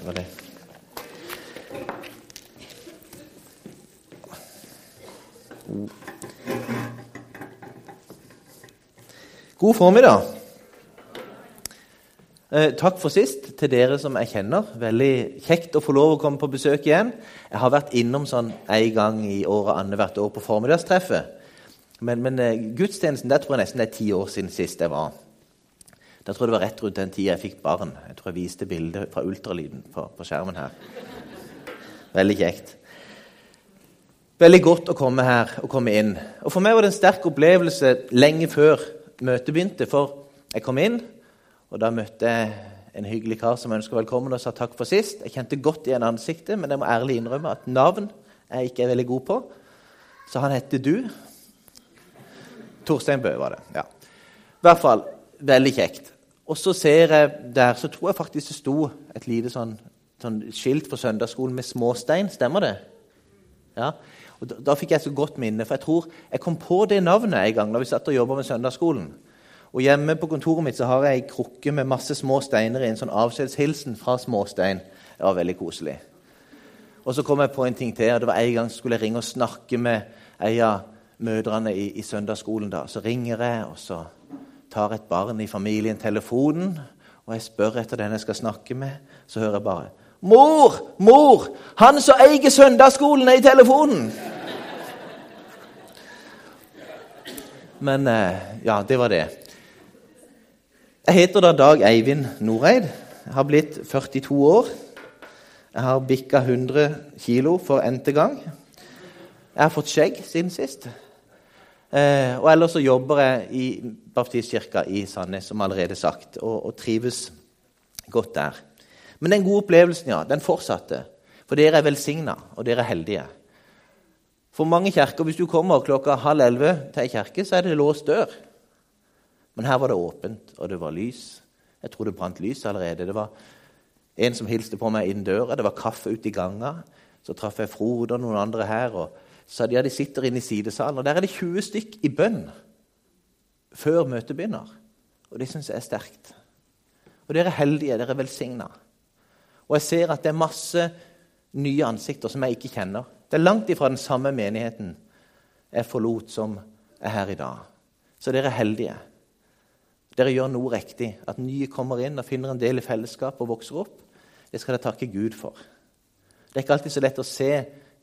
Det var det. God formiddag. Eh, takk for sist til dere som jeg kjenner. Veldig kjekt å få lov å komme på besøk igjen. Jeg har vært innom sånn en gang i året annethvert år på formiddagstreffet. Men, men eh, gudstjenesten der tror jeg nesten det er ti år siden sist jeg var. Da tror jeg det var rett rundt den tida jeg fikk barn. Jeg tror jeg viste bildet fra ultralyden på, på skjermen her. Veldig kjekt. Veldig godt å komme her og komme inn. Og For meg var det en sterk opplevelse lenge før møtet begynte. For jeg kom inn, og da møtte jeg en hyggelig kar som ønska velkommen og sa takk for sist. Jeg kjente godt igjen ansiktet, men jeg må ærlig innrømme at navn er jeg ikke veldig god på. Så han heter du. Torstein Bøe var det. ja. I hvert fall veldig kjekt. Og så ser jeg der, så tror jeg faktisk det sto et lite sånn, sånn skilt for søndagsskolen med småstein. Stemmer det? Ja. Og da, da, fikk jeg så godt minne, for jeg tror jeg kom på det navnet en gang da vi satt og jobba med søndagsskolen. Og Hjemme på kontoret mitt så har jeg ei krukke med masse små steiner i en sånn avskjedshilsen fra Småstein. Det var veldig koselig. Og så kom jeg på en ting til. og det var En gang skulle jeg ringe og snakke med ei av mødrene i, i søndagsskolen. da. Så ringer jeg, og så tar et barn i familien telefonen. Og jeg spør etter den jeg skal snakke med. Så hører jeg bare 'Mor! Mor! Han som eier søndagsskolen, er i telefonen!' Men eh, ja, det var det. Jeg heter da Dag Eivind Noreid. Jeg har blitt 42 år. Jeg har bikka 100 kilo for n-te gang. Jeg har fått skjegg siden sist. Eh, og ellers så jobber jeg i Baptistkirka i Sandnes, som allerede sagt, og, og, trives godt der. Men den gode opplevelsen ja, den fortsatte. For dere er velsigna, og dere er heldige. For mange kjerker, Hvis du kommer klokka halv elleve til ei kirke, så er det låst dør. Men her var det åpent, og det var lys. Jeg tror det brant lys allerede. Det var en som hilste på meg inn døra. Det var kaffe ute i ganga. Så traff jeg Frode og noen andre her. og de, ja, de sitter inne i sidesalen, og der er det 20 stykk i bønn før møtet begynner. Og det syns jeg er sterkt. Og dere er heldige, dere er velsigna. Og jeg ser at det er masse nye ansikter som jeg ikke kjenner. Det er langt ifra den samme menigheten jeg forlot, som er her i dag. Så dere er heldige. Dere gjør noe riktig. At nye kommer inn og finner en del i fellesskap og vokser opp. Det skal dere takke Gud for. Det er ikke alltid så lett å se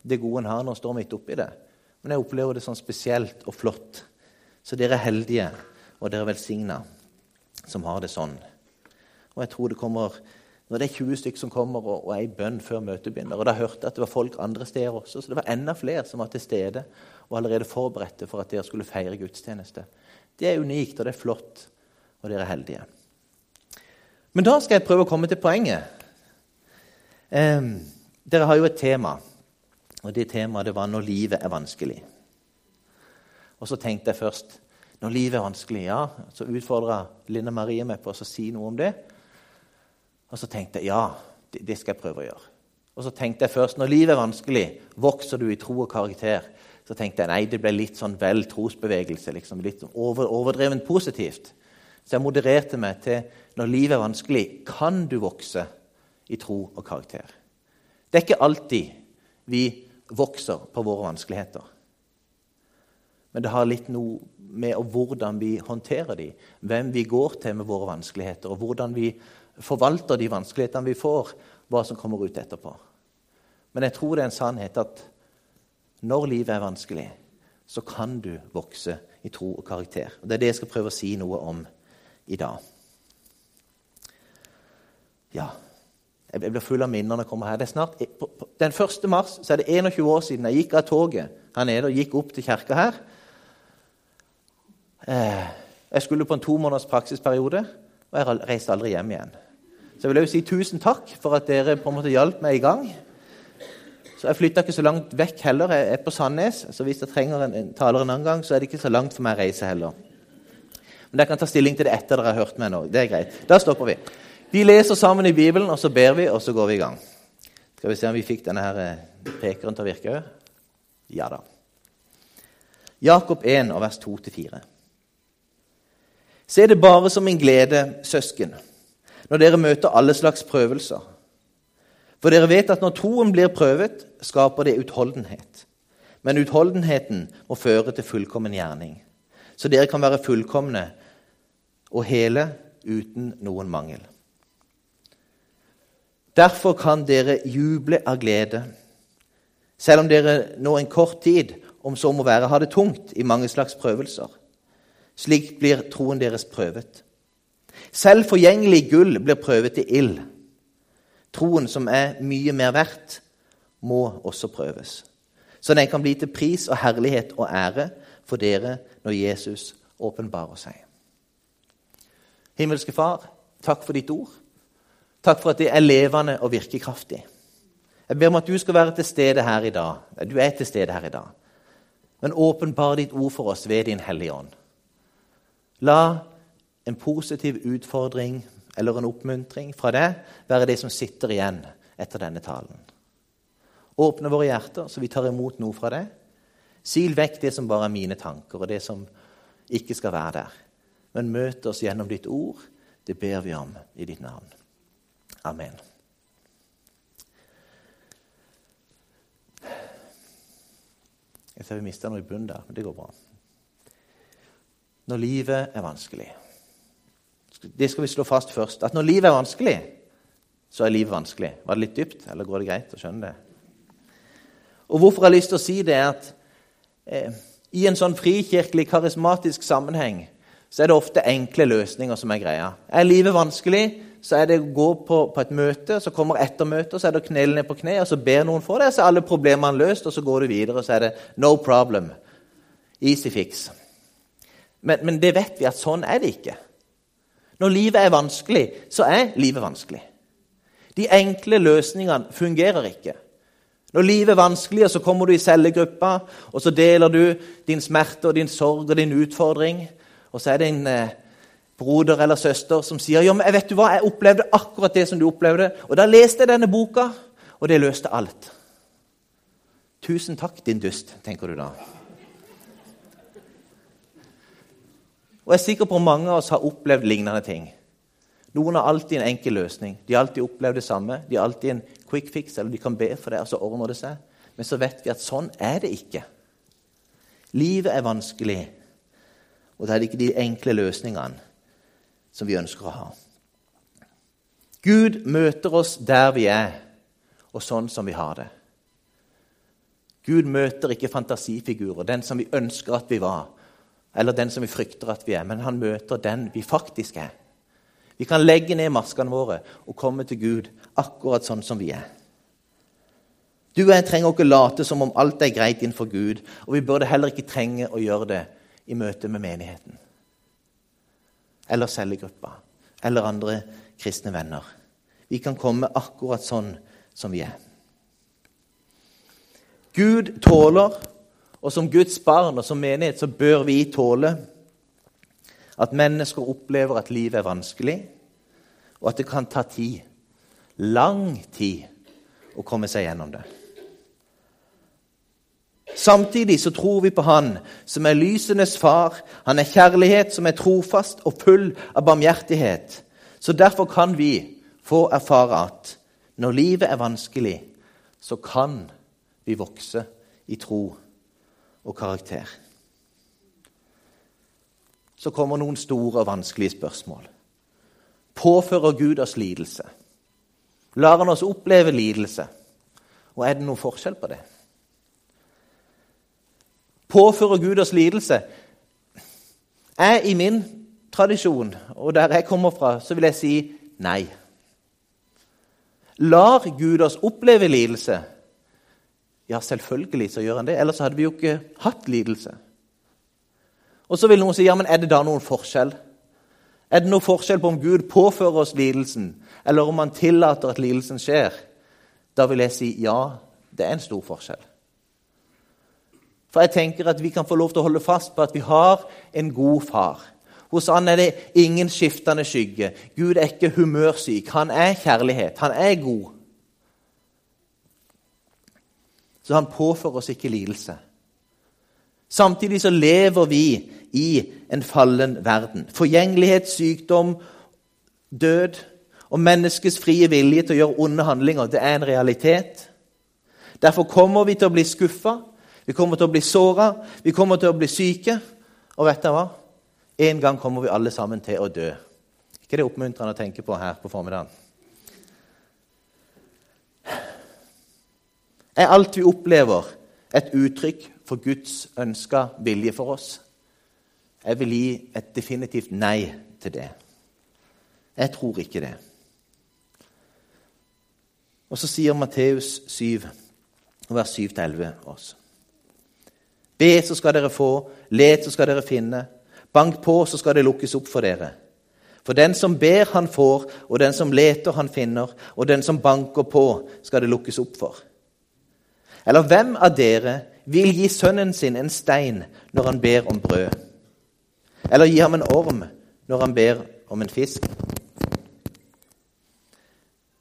det gode en har når en står midt oppi det. Men jeg opplever det sånn spesielt og flott. Så dere er heldige, og dere er velsigna som har det sånn. Og jeg tror det kommer når det er 20 stykker som kommer og, og er i bønn før møtet begynner. Og da hørte jeg at det var folk andre steder også, så det var enda flere som var til stede og allerede forberedte for at dere skulle feire gudstjeneste. Det er unikt, og det er flott, og dere er heldige. Men da skal jeg prøve å komme til poenget. Eh, dere har jo et tema. Og det temaet det var 'når livet er vanskelig'. Og så tenkte jeg først når livet er vanskelig, ja, så utfordra Linda Marie meg på å si noe om det. Og så tenkte jeg ja, det, det, skal jeg prøve å gjøre. Og så tenkte jeg først når livet er vanskelig, vokser du i tro og karakter? Så tenkte jeg nei, det ble litt sånn vel trosbevegelse. liksom, Litt over, overdrevent positivt. Så jeg modererte meg til når livet er vanskelig, kan du vokse i tro og karakter? Det er ikke alltid vi vokser på våre vanskeligheter. Men det har litt noe med hvordan vi håndterer dem, hvem vi går til med våre vanskeligheter, og hvordan vi forvalter de vanskelighetene vi får, hva som kommer ut etterpå. Men jeg tror det er en sannhet at når livet er vanskelig, så kan du vokse i tro og karakter. Og Det er det jeg skal prøve å si noe om i dag. Ja, jeg blir full av minner når jeg kommer her. Det er snart, den 1. mars så er det 21 år siden jeg gikk av toget her nede og gikk opp til kirka her. Eh, jeg skulle på en to måneders praksisperiode, og jeg reiste aldri hjem igjen. Så jeg vil også si tusen takk for at dere på en måte hjalp meg i gang. Så Jeg flytta ikke så langt vekk heller. Jeg er på Sandnes, så hvis jeg trenger en, taler en annen gang, så er det ikke så langt for meg å reise heller. Men dere kan ta stilling til det etter dere har hørt meg nå. Det er greit. Da stopper vi. Vi leser sammen i Bibelen, og så ber vi, og så går vi i gang. Skal vi se om vi fikk denne her eh, pekeren til å virke òg? Ja da. Jakob 1, vers 2-4. Se det bare som en glede, søsken, når dere møter alle slags prøvelser. For dere vet at når troen blir prøvet, skaper det utholdenhet. Men utholdenheten må føre til fullkommen gjerning, så dere kan være fullkomne og hele uten noen mangel. Derfor kan dere juble av glede, selv om dere nå en kort tid, om så må være, har det tungt i mange slags prøvelser. Slik blir troen deres prøvet. Selv forgjengelig gull blir prøvet i ild. Troen, som er mye mer verdt, må også prøves, så den kan bli til pris og herlighet og ære for dere når Jesus åpenbarer seg. Himmelske Far, takk for ditt ord. Takk for at det er levende og virkekraftig. Jeg ber om at du skal være til stede her i dag. Du er til stede her i dag. Men åpenbar ditt ord for oss ved Din Hellige Ånd. La en positiv utfordring eller en oppmuntring fra deg være det som sitter igjen etter denne talen. Åpne våre hjerter så vi tar imot noe fra deg. Sil vekk det som bare er mine tanker, og det som ikke skal være der. Men møt oss gjennom ditt ord. Det ber vi om i ditt navn. Amen. Jeg ser vi mista noe i bunnen der, men det går bra. Når livet er vanskelig Det skal vi slå fast først. At når livet er vanskelig, så er livet vanskelig. Var det litt dypt, eller går det greit å skjønne det? Og Hvorfor jeg har lyst til å si det, er at eh, i en sånn frikirkelig, karismatisk sammenheng så er det ofte enkle løsninger som er greia. Er livet vanskelig, så er det å gå på, på et møte, så kommer ettermøtet, så er det å knele ned på kne, og så ber noen for deg, så er alle problemene løst, og så går du videre, og så er det no problem. Easy fix. Men, men det vet vi at sånn er det ikke. Når livet er vanskelig, så er livet vanskelig. De enkle løsningene fungerer ikke. Når livet er vanskelig, så kommer du i cellegruppa, og så deler du din smerte og din sorg og din utfordring. Og så er det en eh, broder eller søster som sier ja, men jeg vet du hva, jeg opplevde akkurat det som du opplevde. Og da leste jeg denne boka, og det løste alt. Tusen takk, din dust, tenker du da. Og jeg er sikker på at mange av oss har opplevd lignende ting. Noen har alltid en enkel løsning. De har alltid opplevd det samme. De har alltid en quick fix, eller de kan be for det, og så ordner det seg. Men så vet vi at sånn er det ikke. Livet er vanskelig, og det er ikke de enkle løsningene som vi ønsker å ha. Gud møter oss der vi er, og sånn som vi har det. Gud møter ikke fantasifigurer, den som vi ønsker at vi var, eller den som vi frykter at vi er, men han møter den vi faktisk er. Vi kan legge ned maskene våre og komme til Gud akkurat sånn som vi er. Du og jeg trenger ikke late som om alt er greit innenfor Gud, og vi burde heller ikke trenge å gjøre det i møte med menigheten eller cellegruppa eller andre kristne venner. Vi kan komme akkurat sånn som vi er. Gud tåler, og som Guds barn og som menighet så bør vi tåle at mennesker opplever at livet er vanskelig, og at det kan ta tid, lang tid, å komme seg gjennom det. Samtidig så tror vi på Han som er lysenes far. Han er kjærlighet som er trofast og full av barmhjertighet. Så derfor kan vi få erfare at når livet er vanskelig, så kan vi vokse i tro og karakter. Så kommer noen store og vanskelige spørsmål. Påfører Gud oss lidelse? Lar han oss oppleve lidelse? Og er det noen forskjell på det? Påfører Gud oss lidelse? Jeg i min tradisjon, og der jeg kommer fra, så vil jeg si nei. Lar Gud oss oppleve lidelse? Ja, selvfølgelig så gjør han det. Ellers hadde vi jo ikke hatt lidelse. Og så vil noen si ja, men er det da noen forskjell? Er det noen forskjell på om Gud påfører oss lidelsen, eller om han tillater at lidelsen skjer? Da vil jeg si ja, det er en stor forskjell. For jeg tenker at vi kan få lov til å holde fast på at vi har en god far. Hos han er det ingen skiftende skygge. Gud er ikke humørsyk. Han er kjærlighet. Han er god. Så han påfører oss ikke lidelse. Samtidig så lever vi i en fallen verden. Forgjengelighet, sykdom, død Og menneskets frie vilje til å gjøre onde handlinger det er en realitet. Derfor kommer vi til å bli skuffa, vi kommer til å bli såra, vi kommer til å bli syke. Og vet dere hva? En gang kommer vi alle sammen til å dø. ikke det oppmuntrende å tenke på her på formiddagen? Er alt vi opplever, et uttrykk for Guds ønska vilje for oss? Jeg vil gi et definitivt nei til det. Jeg tror ikke det. Og så sier Matteus 7, vers 7-11 oss. Be, så skal dere få. Let, så skal dere finne. Bank på, så skal det lukkes opp for dere. For den som ber, han får, og den som leter, han finner, og den som banker på, skal det lukkes opp for. Eller hvem av dere vil gi sønnen sin en stein når han ber om brød? Eller gi ham en orm når han ber om en fisk?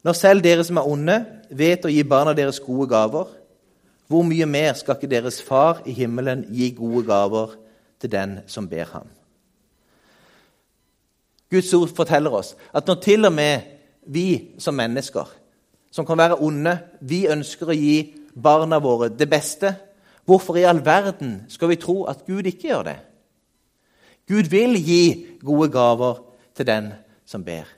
Når selv dere som er onde, vet å gi barna deres gode gaver, hvor mye mer skal ikke deres far i himmelen gi gode gaver til den som ber ham? Guds ord forteller oss at når til og med vi som mennesker, som kan være onde, vi ønsker å gi barna våre det beste, hvorfor i all verden skal vi tro at Gud ikke gjør det? Gud vil gi gode gaver til den som ber.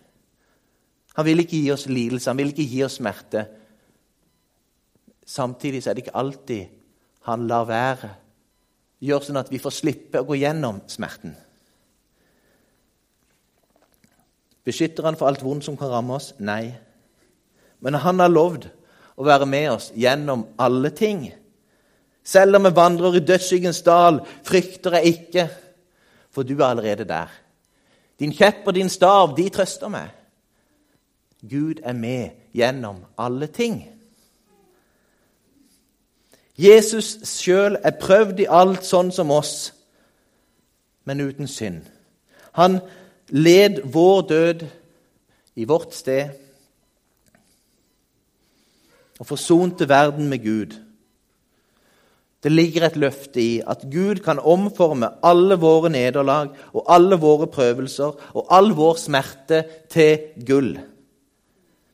Han vil ikke gi oss lidelse, han vil ikke gi oss smerte. Samtidig er det ikke alltid han lar være. Gjør sånn at vi får slippe å gå gjennom smerten. Beskytter han for alt vondt som kan ramme oss? Nei. Men han har lovd å være med oss gjennom alle ting. Selv om vi vandrer i dødsskyggens dal, frykter jeg ikke, for du er allerede der. Din kjepp og din stav, de trøster meg. Gud er med gjennom alle ting. Jesus sjøl er prøvd i alt sånn som oss, men uten synd. Han led vår død i vårt sted og forsonte verden med Gud. Det ligger et løfte i at Gud kan omforme alle våre nederlag og alle våre prøvelser og all vår smerte til gull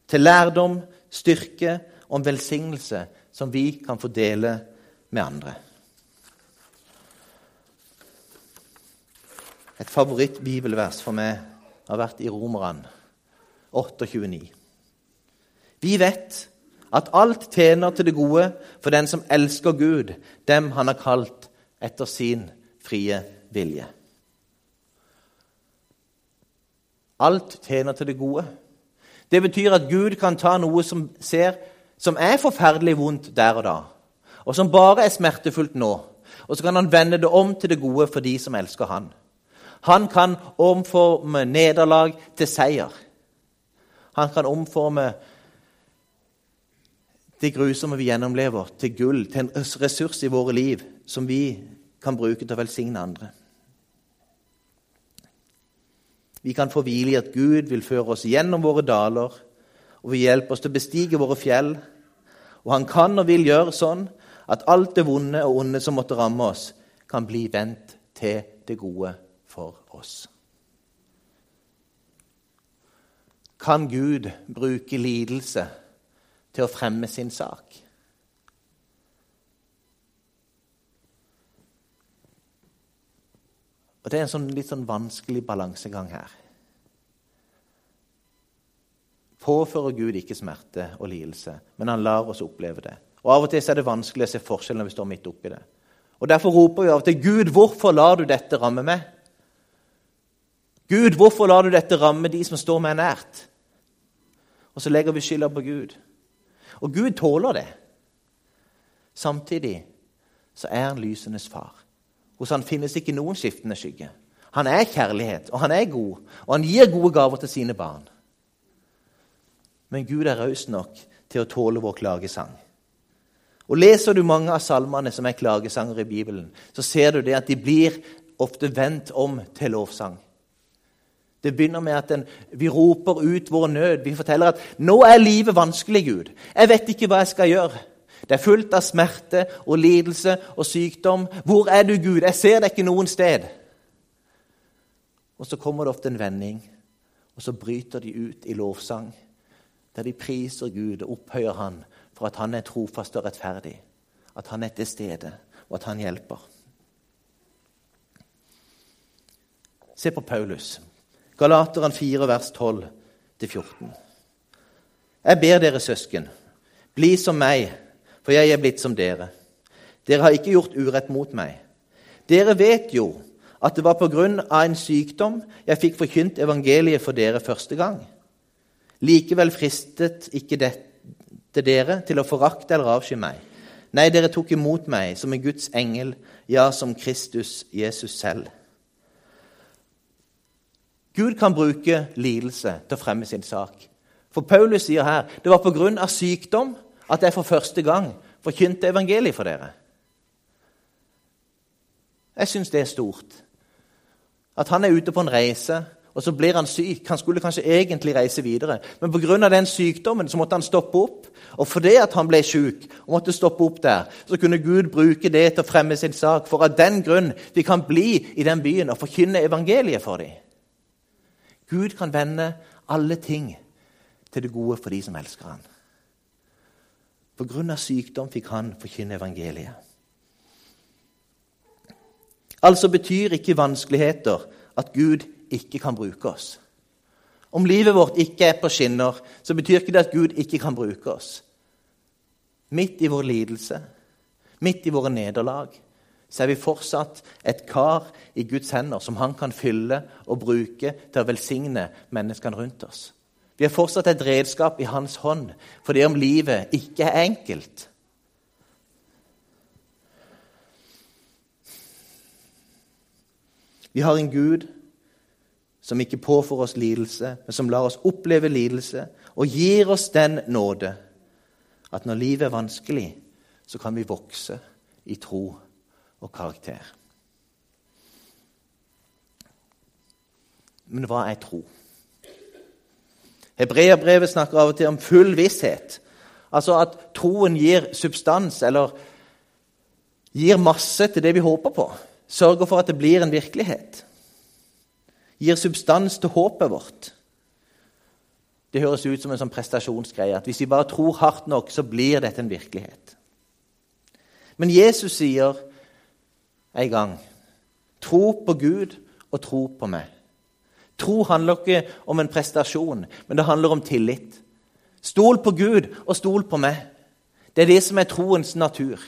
til lærdom, styrke og velsignelse som vi kan fordele med andre. Et favorittbibelvers for meg har vært i Romerne 29. Vi vet at alt tjener til det gode for den som elsker Gud, dem han har kalt etter sin frie vilje. Alt tjener til det gode. Det betyr at Gud kan ta noe som, ser, som er forferdelig vondt der og da, og som bare er smertefullt nå, og så kan han vende det om til det gode for de som elsker han. Han kan omforme nederlag til seier. Han kan omforme det grusomme vi gjennomlever, til gull, til en ressurs i våre liv som vi kan bruke til å velsigne andre. Vi kan få hvile i at Gud vil føre oss gjennom våre daler og vil hjelpe oss til å bestige våre fjell. Og han kan og vil gjøre sånn at alt det vonde og onde som måtte ramme oss, kan bli vendt til det gode for oss. Kan Gud bruke lidelse til å fremme sin sak? Og Det er en sånn, litt sånn vanskelig balansegang her. Påfører Gud ikke smerte og lidelse, men han lar oss oppleve det. Og Av og til er det vanskelig å se forskjellen når vi står midt oppi det. Og Derfor roper vi av og til Gud, hvorfor lar du dette ramme meg? Gud, hvorfor lar du dette ramme de som står meg nært? Og så legger vi skylda på Gud. Og Gud tåler det. Samtidig så er han lysenes far. Hos han finnes ikke noen skiftende skygge. Han er kjærlighet, og han er god, og han gir gode gaver til sine barn. Men Gud er raus nok til å tåle vår klagesang. Og Leser du mange av salmene som er klagesanger i Bibelen, så ser du det at de blir ofte vendt om til lovsang. Det begynner med at den, vi roper ut vår nød. Vi forteller at 'nå er livet vanskelig, Gud. Jeg vet ikke hva jeg skal gjøre.' Det er fullt av smerte og lidelse og sykdom. Hvor er du, Gud? Jeg ser deg ikke noen sted. Og så kommer det ofte en vending, Og så bryter de ut i lovsang, der de priser Gud og opphøyer Han for at Han er trofast og rettferdig, at Han er til stede, og at Han hjelper. Se på Paulus. Galateren 4, vers 12-14. Jeg ber dere søsken, bli som meg, for jeg er blitt som dere. Dere har ikke gjort urett mot meg. Dere vet jo at det var på grunn av en sykdom jeg fikk forkynt evangeliet for dere første gang. Likevel fristet ikke dette dere til å forakte eller avsky meg. Nei, dere tok imot meg som en Guds engel, ja, som Kristus Jesus selv. Gud kan bruke lidelse til å fremme sin sak. For Paulus sier her det var pga. sykdom at jeg for første gang forkynte evangeliet for dere. Jeg syns det er stort. At han er ute på en reise, og så blir han syk. Han skulle kanskje egentlig reise videre, men pga. den sykdommen så måtte han stoppe opp. Og fordi at han ble syk og måtte stoppe opp der, så kunne Gud bruke det til å fremme sin sak. For av den grunn vi kan bli i den byen og forkynne evangeliet for dem. Gud kan vende alle ting til det gode for de som elsker ham. Pga. sykdom fikk han forkynne evangeliet. Altså betyr ikke vanskeligheter at Gud ikke kan bruke oss. Om livet vårt ikke er på skinner, så betyr ikke det at Gud ikke kan bruke oss. Midt i vår lidelse, midt i våre nederlag, så er vi fortsatt et kar i Guds hender som han kan fylle og bruke til å velsigne menneskene rundt oss. Vi er fortsatt et redskap i hans hånd, fordi om livet ikke er enkelt. Vi har en Gud som ikke påfører oss lidelse, men som lar oss oppleve lidelse og gir oss den nåde at når livet er vanskelig, så kan vi vokse i tro og karakter. Men hva er tro? Hebreabrevet snakker av og til om full visshet. Altså at troen gir substans, eller gir masse til det vi håper på. Sørger for at det blir en virkelighet. Gir substans til håpet vårt. Det høres ut som en sånn prestasjonsgreie. At hvis vi bare tror hardt nok, så blir dette en virkelighet. Men Jesus sier en gang tro på Gud og tro på meg. Tro handler ikke om en prestasjon, men det handler om tillit. Stol på Gud og stol på meg. Det er det som er troens natur.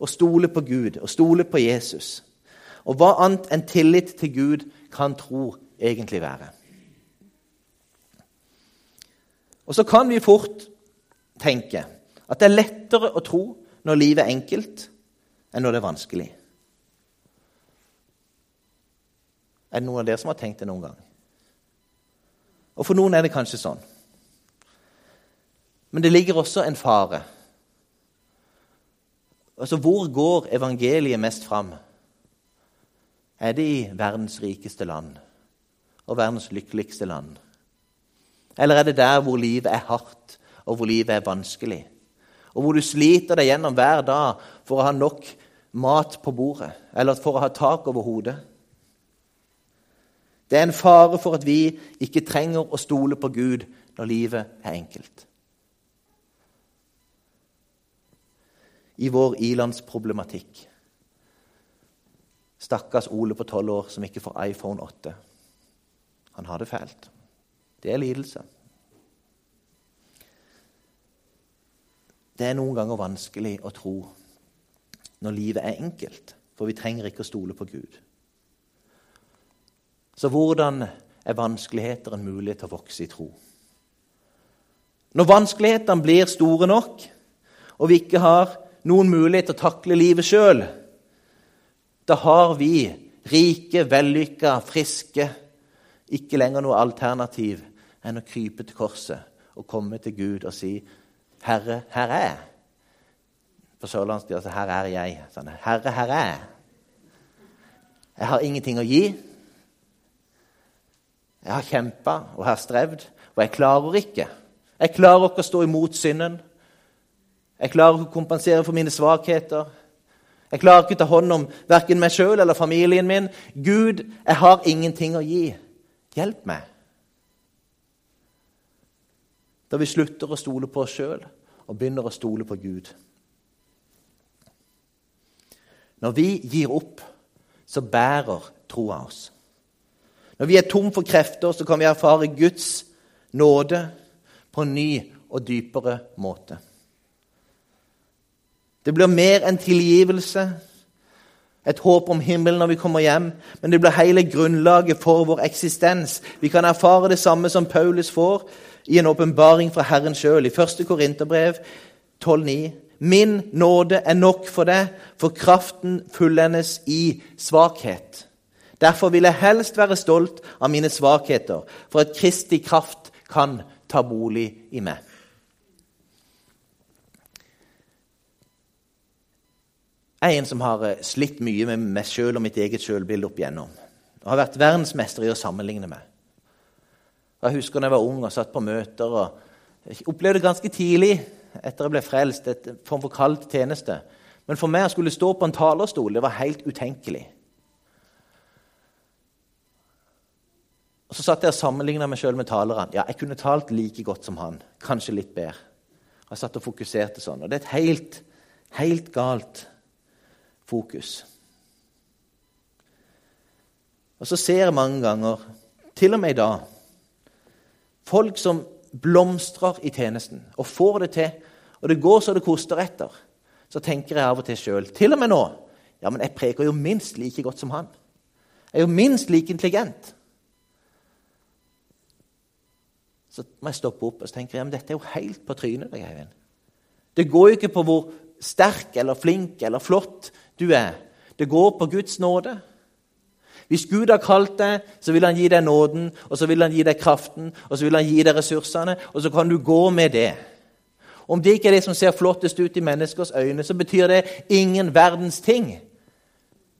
Å stole på Gud og stole på Jesus. Og hva annet enn tillit til Gud kan tro egentlig være? Og så kan vi fort tenke at det er lettere å tro når livet er enkelt, enn når det er vanskelig. Er det noen av dere som har tenkt det noen gang? Og For noen er det kanskje sånn. Men det ligger også en fare. Altså, Hvor går evangeliet mest fram? Er det i verdens rikeste land og verdens lykkeligste land? Eller er det der hvor livet er hardt, og hvor livet er vanskelig? Og hvor du sliter deg gjennom hver dag for å ha nok mat på bordet, eller for å ha tak over hodet? Det er en fare for at vi ikke trenger å stole på Gud når livet er enkelt. I vår ilandsproblematikk Stakkars Ole på tolv år som ikke får iPhone 8. Han har det fælt. Det er lidelse. Det er noen ganger vanskelig å tro når livet er enkelt, for vi trenger ikke å stole på Gud. Så hvordan er vanskeligheter en mulighet til å vokse i tro? Når vanskelighetene blir store nok, og vi ikke har noen mulighet til å takle livet sjøl, da har vi rike, vellykka, friske ikke lenger noe alternativ enn å krype til korset og komme til Gud og si 'Herre, her er jeg'. På sørlandsk sier altså 'Her er jeg'. Sånn, 'Herre, her er jeg'. Jeg har ingenting å gi. Jeg har kjempa og har strevd, og jeg klarer ikke. Jeg klarer ikke å stå imot synden. Jeg klarer ikke å kompensere for mine svakheter. Jeg klarer ikke å ta hånd om verken meg sjøl eller familien min. Gud, jeg har ingenting å gi. Hjelp meg. Da vi slutter å stole på oss sjøl og begynner å stole på Gud. Når vi gir opp, så bærer troa oss. Når vi er tom for krefter, så kan vi erfare Guds nåde på en ny og dypere måte. Det blir mer enn tilgivelse, et håp om himmelen når vi kommer hjem, men det blir hele grunnlaget for vår eksistens. Vi kan erfare det samme som Paulus får i en åpenbaring fra Herren sjøl, i 1. Korinterbrev 12,9. Min nåde er nok for deg, for kraften fullendes i svakhet. Derfor vil jeg helst være stolt av mine svakheter, for at Kristi kraft kan ta bolig i meg. Jeg er en som har eh, slitt mye med meg sjøl og mitt eget sjølbilde opp igjennom. Og har vært verdensmester i å sammenligne meg. Jeg husker da jeg var ung og satt på møter og opplevde ganske tidlig etter jeg ble frelst, et form for kald tjeneste. Men for meg å skulle stå på en talerstol det var helt utenkelig. Og Så satt jeg og sammenligna meg sjøl med talerne. Ja, jeg kunne talt like godt som han. Kanskje litt bedre. Jeg satt og fokuserte sånn. Og det er et helt, helt galt fokus. Og så ser jeg mange ganger, til og med i dag, folk som blomstrer i tjenesten og får det til, og det går så det koster etter. Så tenker jeg av og til sjøl, til og med nå Ja, men jeg preker jo minst like godt som han. Jeg er jo minst like intelligent. Så må jeg stoppe opp og så tenker jeg, men dette er jo helt på trynet. Det går jo ikke på hvor sterk eller flink eller flott du er. Det går på Guds nåde. Hvis Gud har kalt deg, så vil han gi deg nåden, og så vil han gi deg kraften, og så vil han gi deg ressursene, og så kan du gå med det. Om det ikke er det som ser flottest ut i menneskers øyne, så betyr det ingen verdens ting.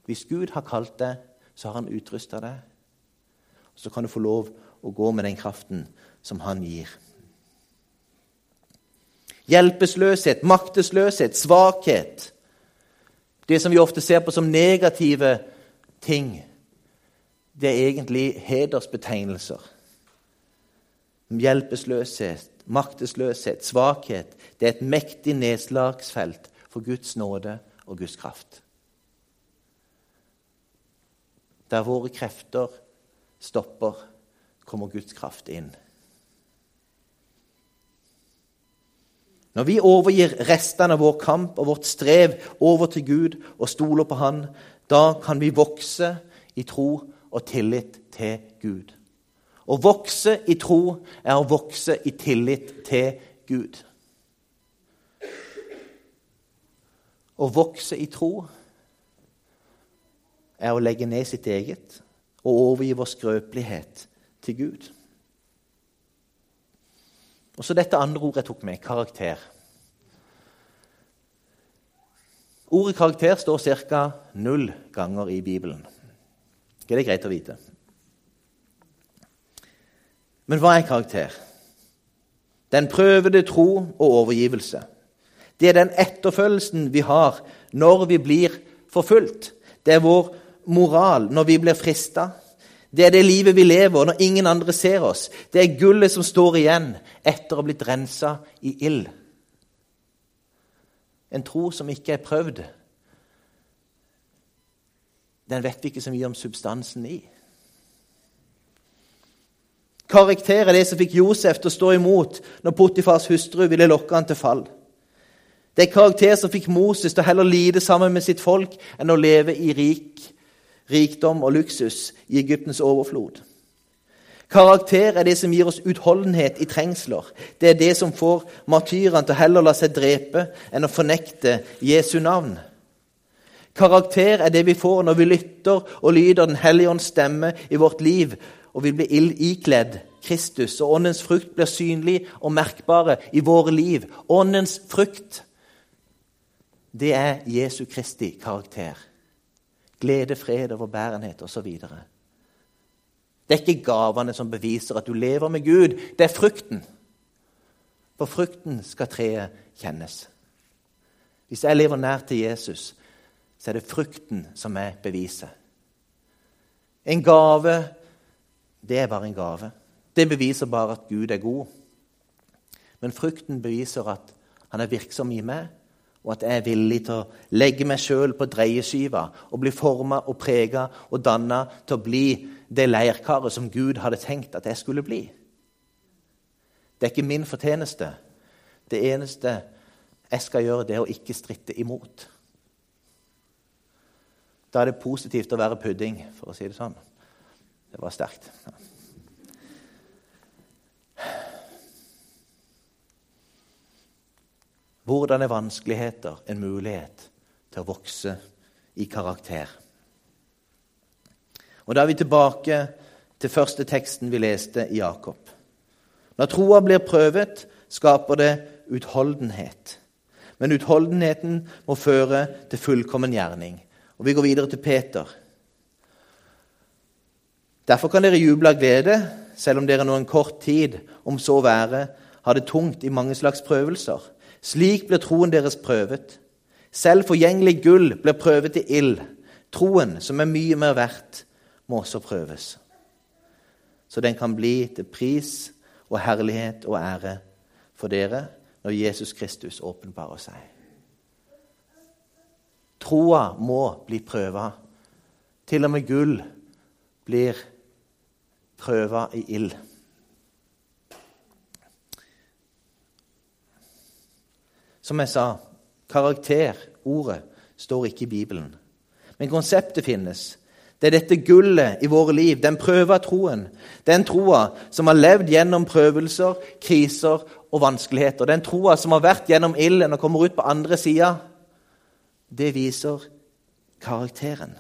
Hvis Gud har kalt deg, så har han utrusta deg. Så kan du få lov å gå med den kraften som han gir. Hjelpeløshet, maktesløshet, svakhet det som vi ofte ser på som negative ting, det er egentlig hedersbetegnelser. Hjelpeløshet, maktesløshet, svakhet. Det er et mektig nedslagsfelt for Guds nåde og Guds kraft. Der våre krefter stopper, kommer Guds kraft inn. Når vi overgir restene av vår kamp og vårt strev over til Gud og stoler på Han, da kan vi vokse i tro og tillit til Gud. Å vokse i tro er å vokse i tillit til Gud. Å vokse i tro er å legge ned sitt eget og overgi vår skrøpelighet til Gud. Og så dette andre ordet jeg tok med karakter. Ordet karakter står ca. null ganger i Bibelen. Det er greit å vite. Men hva er karakter? Den prøvede tro og overgivelse. Det er den etterfølgelsen vi har når vi blir forfulgt. Det er vår moral når vi blir frista. Det er det livet vi lever når ingen andre ser oss. Det er gullet som står igjen etter å ha blitt rensa i ild. En tro som ikke er prøvd, den vet vi ikke så mye om substansen i. Karakter er det som fikk Josef til å stå imot når Potifars hustru ville lokke han til fall. Det er karakter som fikk Moses til å heller lide sammen med sitt folk enn å leve i rik rikdom og luksus i Egyptens overflod. Karakter er det som gir oss utholdenhet i trengsler. Det er det som får martyrene til heller la seg drepe enn å fornekte Jesu navn. Karakter er det vi får når vi lytter og lyder Den hellige ånds stemme i vårt liv, og vi blir ikledd Kristus, og Åndens frukt blir synlig og merkbare i våre liv. Åndens frukt, det er Jesu Kristi karakter. Glede, fred, overbærenhet osv. Det er ikke gavene som beviser at du lever med Gud. Det er frukten. For frukten skal treet kjennes. Hvis jeg lever nær til Jesus, så er det frukten som er beviset. En gave, det er bare en gave. Det beviser bare at Gud er god. Men frukten beviser at han er virksom i meg, og at jeg er villig til å legge meg sjøl på dreieskiva og bli forma og prega og danna til å bli det leirkaret som Gud hadde tenkt at jeg skulle bli. Det er ikke min fortjeneste. Det eneste jeg skal gjøre, det er å ikke stritte imot. Da er det positivt å være pudding, for å si det sånn. Det var sterkt. Hvordan er vanskeligheter en mulighet til å vokse i karakter? Og Da er vi tilbake til første teksten vi leste i Jakob. Når troa blir prøvet, skaper det utholdenhet. Men utholdenheten må føre til fullkommen gjerning. Og Vi går videre til Peter. Derfor kan dere juble av glede, selv om dere nå en kort tid, om så være, har det tungt i mange slags prøvelser. Slik blir troen deres prøvet. Selv forgjengelig gull blir prøvet i ild. Troen, som er mye mer verdt, må også prøves. Så den kan bli til pris og herlighet og ære for dere når Jesus Kristus åpenbarer seg. Troa må bli prøva. Til og med gull blir prøva i ild. Som jeg sa, karakter, ordet, står ikke i Bibelen. Men konseptet finnes. Det er dette gullet i våre liv, den prøva troen. Den troa som har levd gjennom prøvelser, kriser og vanskeligheter. Den troa som har vært gjennom ilden og kommer ut på andre sida. Det viser karakteren.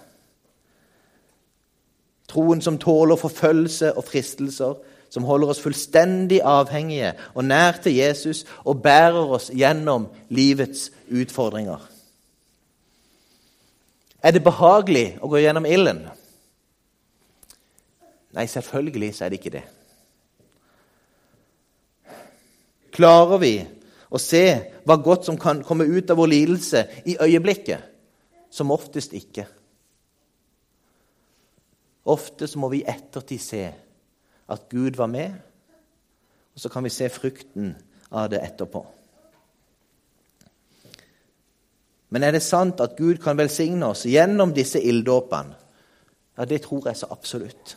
Troen som tåler forfølgelse og fristelser, som holder oss fullstendig avhengige og nær til Jesus og bærer oss gjennom livets utfordringer. Er det behagelig å gå gjennom ilden? Nei, selvfølgelig så er det ikke det. Klarer vi å se hva godt som kan komme ut av vår lidelse i øyeblikket? Som oftest ikke. Ofte så må vi i ettertid se at Gud var med, og så kan vi se frukten av det etterpå. Men er det sant at Gud kan velsigne oss gjennom disse ilddåpene? Ja, det tror jeg så absolutt.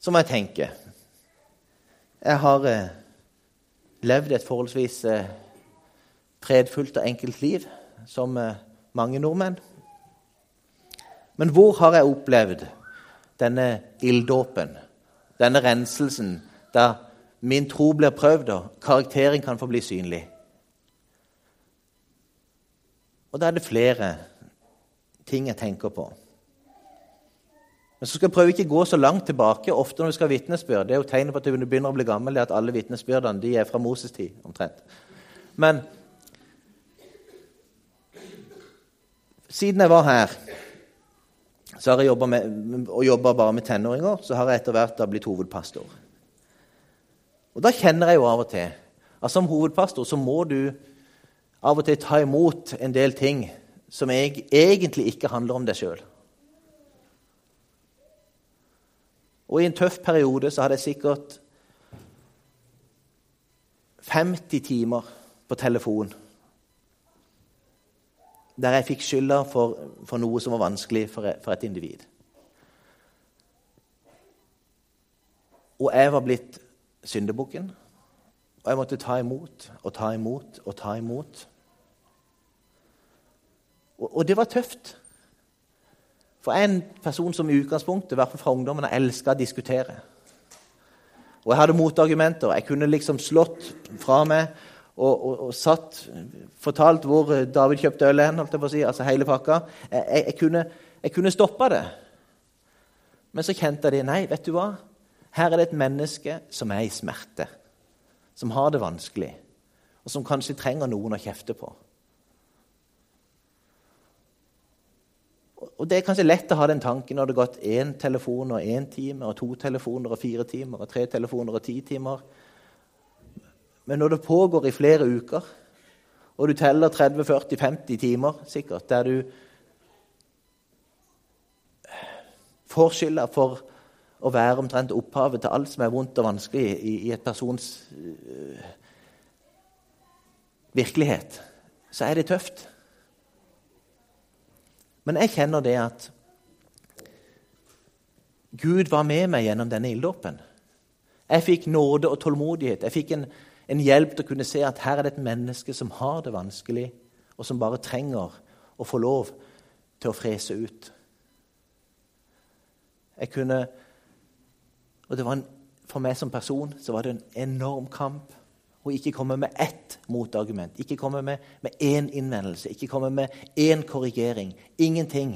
Så må jeg tenke Jeg har eh, levd et forholdsvis eh, fredfullt og enkelt liv, som eh, mange nordmenn. Men hvor har jeg opplevd denne ilddåpen, denne renselsen, da min tro blir prøvd og karakteren kan få bli synlig? Og da er det flere ting jeg tenker på. Men så skal jeg prøve ikke gå så langt tilbake. Ofte når vi skal ha vitnesbyrd, Det er jo tegnet på at du begynner å bli gammel, det at alle vitnesbyrdene de er fra Moses' tid omtrent. Men siden jeg var her så har jeg jobba og jobba bare med tenåringer. Så har jeg etter hvert da blitt hovedpastor. Og Da kjenner jeg jo av og til at som hovedpastor så må du av og til ta imot en del ting som jeg, egentlig ikke handler om deg sjøl. Og i en tøff periode så hadde jeg sikkert 50 timer på telefon der jeg fikk skylda for, for, noe som var vanskelig for, for et individ. Og jeg var blitt syndebukken. Og jeg måtte ta imot og ta imot og ta imot. Og, og det var tøft. For en person som i utgangspunktet, i hvert fall fra ungdommen, elska å diskutere. Og jeg hadde motargumenter. Jeg kunne liksom slått fra meg og, og, og satt, fortalt hvor David kjøpte øl hen, holdt jeg på å si, altså hele pakka. Jeg, jeg, kunne, jeg kunne stoppa det. Men så kjente det. Nei, vet du hva? Her er det et menneske som er i smerte. Som har det vanskelig. Og som kanskje trenger noen å kjefte på. Og Det er kanskje lett å ha den tanken når det har gått én telefon og én time, og to telefoner og fire timer, og tre telefoner og ti timer. Men når det pågår i flere uker, og du teller 30-40-50 timer sikkert, der du får skylda for å være omtrent opphavet til alt som er vondt og vanskelig i, i et persons uh, virkelighet, så er det tøft. Men jeg kjenner det at Gud var med meg gjennom denne ilddåpen. Jeg fikk nåde og tålmodighet. Jeg fikk en, en, hjelp til å kunne se at her er det et menneske som har det vanskelig, og som bare trenger å få lov til å frese ut. Jeg kunne Og det en, for meg som person så var det en enorm kamp å ikke komme med ett motargument, ikke komme med, med én innvendelse, ikke komme med én korrigering. Ingenting.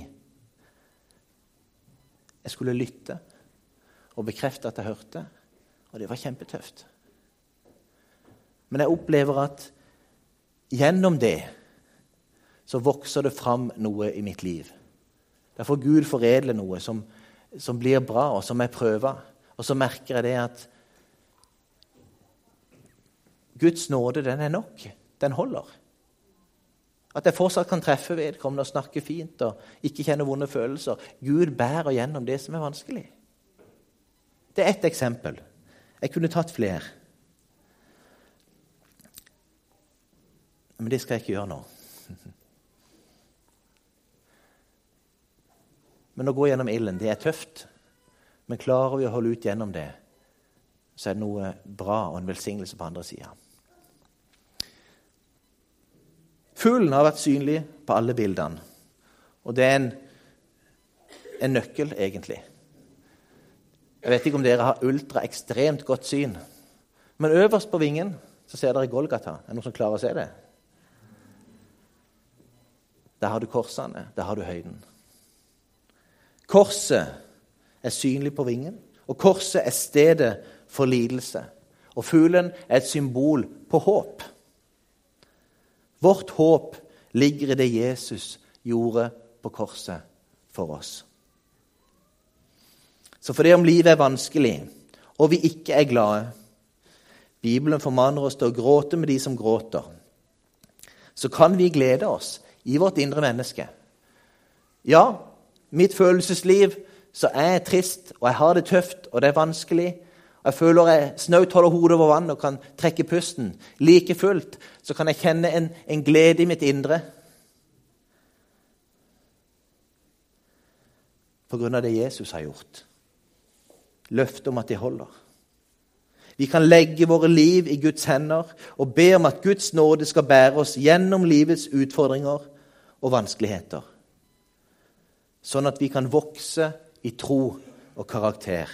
Jeg skulle lytte og bekrefte at jeg hørte, og det var kjempetøft. Men jeg opplever at gjennom det så vokser det fram noe i mitt liv. Derfor Gud foredle noe som, som blir bra, og som jeg prøver. Og så merker jeg det at Guds nåde, den er nok. Den holder. At jeg fortsatt kan treffe vedkommende og snakke fint og ikke kjenne vonde følelser. Gud bærer gjennom det som er vanskelig. Det er ett eksempel. Jeg kunne tatt flere. Men det skal jeg ikke gjøre nå. Men å gå gjennom ilden, det er tøft. Men klarer vi å holde ut gjennom det, så er det noe bra og en velsignelse på andre sida. Fuglen har vært synlig på alle bildene. Og det er en, en nøkkel, egentlig. Jeg vet ikke om dere har ultra ekstremt godt syn. Men øverst på vingen så ser dere Golgata. Er det noen som klarer å se det? Der har du korsene. Der har du høyden. Korset er synlig på vingen, og korset er stedet for lidelse. Og fuglen er et symbol på håp. Vårt håp ligger i det Jesus gjorde på korset for oss. Så fordi om livet er vanskelig, og vi ikke er glade Bibelen formaner oss til å gråte med de som gråter. Så kan vi glede oss i vårt indre menneske. Ja, mitt følelsesliv så er jeg trist, og jeg har det tøft, og det er vanskelig. Jeg føler jeg snaut holder hodet over vann og kan trekke pusten. Like fullt så kan jeg kjenne en, en glede i mitt indre. På grunn av det Jesus har gjort. Løftet om at de holder. Vi kan legge våre liv i Guds hender og be om at Guds nåde skal bære oss gjennom livets utfordringer og vanskeligheter, sånn at vi kan vokse i tro og karakter.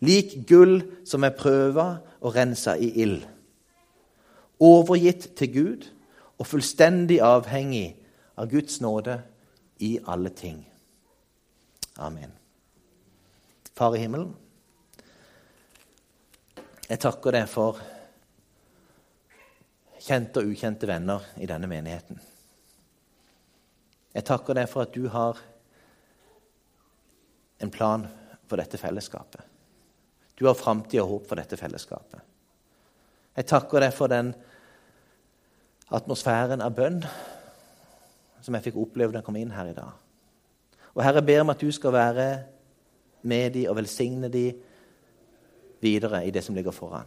Lik gull som er prøva og rensa i ild. Overgitt til Gud og fullstendig avhengig av Guds nåde i alle ting. Amen. Far i himmelen, jeg takker deg for kjente og ukjente venner i denne menigheten. Jeg takker deg for at du har en plan for dette fellesskapet. Du har framtid og håp for dette fellesskapet. Jeg takker deg for den atmosfæren av bønn som jeg fikk oppleve da jeg kom inn her i dag. Og Herre, jeg ber om at du skal være med dem og velsigne dem videre i det som ligger foran.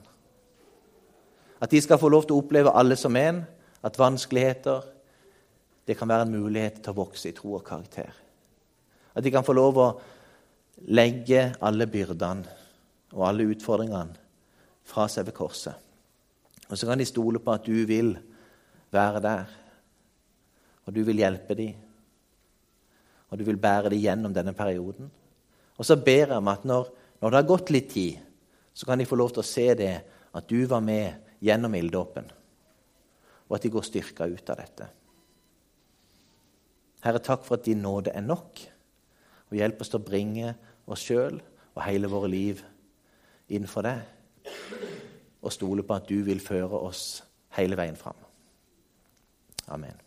At de skal få lov til å oppleve alle som en, at vanskeligheter det kan være en mulighet til å vokse i tro og karakter. At de kan få lov å legge alle byrdene og alle utfordringene fra seg ved korset. Og så kan de stole på at du vil være der, og du vil hjelpe dem. Og du vil bære dem gjennom denne perioden. Og så ber jeg om at når, når det har gått litt tid, så kan de få lov til å se det at du var med gjennom ilddåpen, og at de går styrka ut av dette. Herre, takk for at din nåde er nok, og hjelp oss til å bringe oss sjøl og hele våre liv innenfor deg, og stole på at du vil føre oss hele veien fram. Amen.